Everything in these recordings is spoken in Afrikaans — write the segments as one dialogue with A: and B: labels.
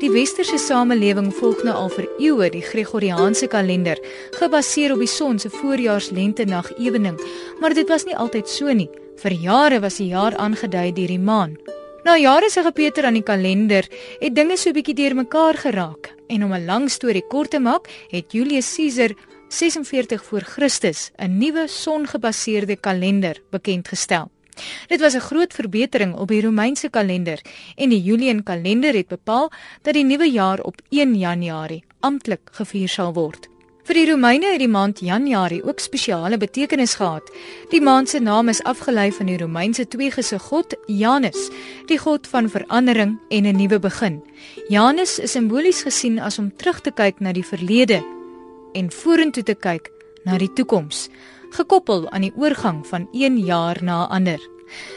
A: Die westerse samelewing volg nou al vir eeue die Gregoriaanse kalender, gebaseer op die son se voorjaars-lente-nag ewening, maar dit was nie altyd so nie. Vir jare was die jaar aangedui deur die maan. Na jare se gepeter aan die kalender, het dinge so bietjie deurmekaar geraak. En om 'n lang storie kort te maak, het Julius Caesar 46 voor Christus 'n nuwe songebaseerde kalender bekend gestel. Dit was 'n groot verbetering op die Romeinse kalender en die Julian kalender het bepaal dat die nuwe jaar op 1 Januarie amptelik gevier sal word. Vir die Romeine het die maand Januarie ook spesiale betekenis gehad. Die maand se naam is afgelei van die Romeinse tweegese god Janus, die god van verandering en 'n nuwe begin. Janus is simbolies gesien as om terug te kyk na die verlede en vorentoe te kyk na die toekoms gekoppel aan die oorgang van een jaar na 'n ander.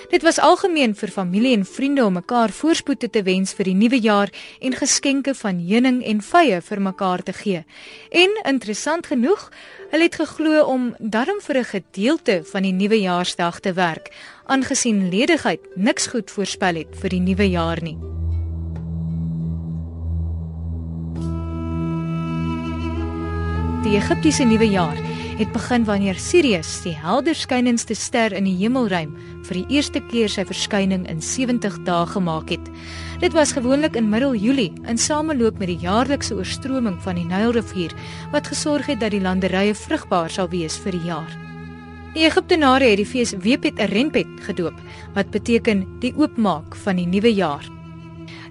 A: Dit was algemeen vir familie en vriende om mekaar voorspoed te wens vir die nuwe jaar en geskenke van heuning en vye vir mekaar te gee. En interessant genoeg, hulle het geglo om darm vir 'n gedeelte van die nuwe jaarsdag te werk, aangesien ledigheid niks goed voorspel het vir die nuwe jaar nie. Die Egiptiese nuwe jaar het begin wanneer Sirius, die helderskynendste ster in die hemelruim, vir die eerste keer sy verskyning in 70 dae gemaak het. Dit was gewoonlik in middel Julie, in sameloop met die jaarlikse oorstroming van die Nylrivier, wat gesorg het dat die landerye vrugbaar sal wees vir die jaar. Die Egiptenare het die fees Wepet Renpet gedoop, wat beteken die oopmaak van die nuwe jaar.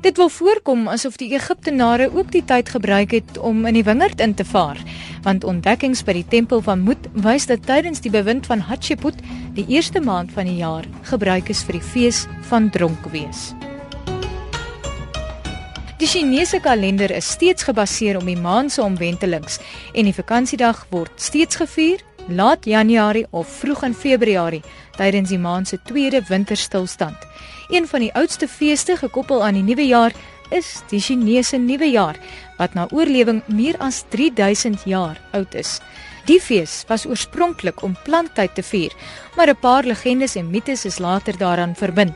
A: Dit wil voorkom asof die Egiptenare ook die tyd gebruik het om in die wingerd in te vaar, want ontdekkings by die tempel van Mut wys dat tydens die bewind van Hatshepsut, die eerste maand van die jaar, gebruik is vir die fees van dronkwees. Die Chinese kalender is steeds gebaseer op die maan se omwentelings en die vakansiedag word steeds gevier laat Januarie of vroeg in Februarie tydens die maan se tweede winterstilstand. Een van die oudste feeste gekoppel aan die nuwe jaar is die Chinese nuwe jaar wat na oorlewing meer as 3000 jaar oud is. Die fees was oorspronklik om planttyd te vier, maar 'n paar legendes en mites is later daaraan verbind.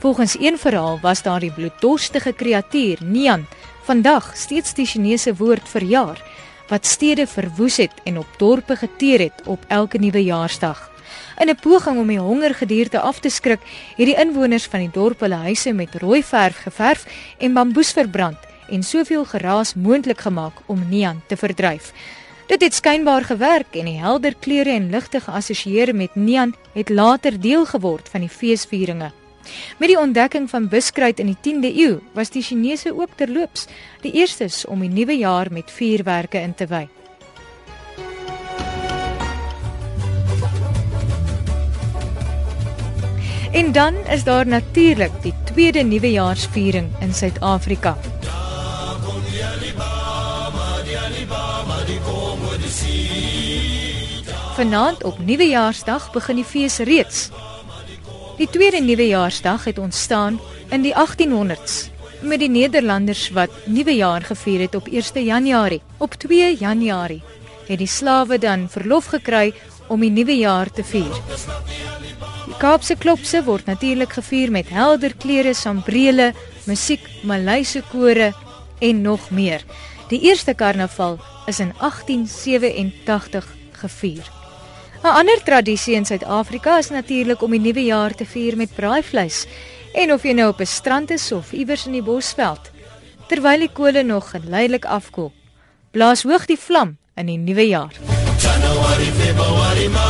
A: Volgens een verhaal was daar die bloeddorstige kreatuur Nian, vandag steeds die Chinese woord vir jaar wat stede verwoes het en op dorpe geteer het op elke nuwe jaarsdag. In 'n poging om die hongergedierte af te skrik, het die inwoners van die dorp hulle huise met rooi verf geverf en bamboes verbrand en soveel geraas moontlik gemaak om Nian te verdryf. Dit het skynbaar gewerk en die helder kleure en ligte geassosieer met Nian het later deel geword van die feesvieringe. Met die ontdekking van buskruit in die 10de eeu was die Chinese ook terloops die eerstes om die nuwe jaar met vuurwerke in te wy. En dan is daar natuurlik die tweede nuwejaarsviering in Suid-Afrika. Vanaand op Nuwejaarsdag begin die fees reeds Die tweede nuwejaarsdag het ontstaan in die 1800s met die Nederlanders wat nuwejaar gevier het op 1 Januarie. Op 2 Januarie het die slawe dan verlof gekry om die nuwe jaar te vier. Die Kaapse klopse word natuurlik gevier met helder klere, sambrele, musiek, Maleise kore en nog meer. Die eerste karnaval is in 1887 gevier. 'n Ander tradisie in Suid-Afrika is natuurlik om die nuwe jaar te vier met braaivleis. En of jy nou op 'n strand is of iewers in die bosveld, terwyl die kole nog geleidelik afkoel, blaas hoog die vlam in die nuwe jaar. January, February, March,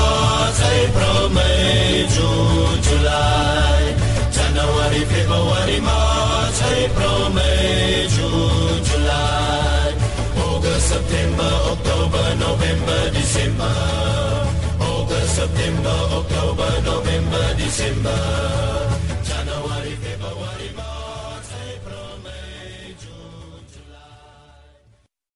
A: September, October, November, December.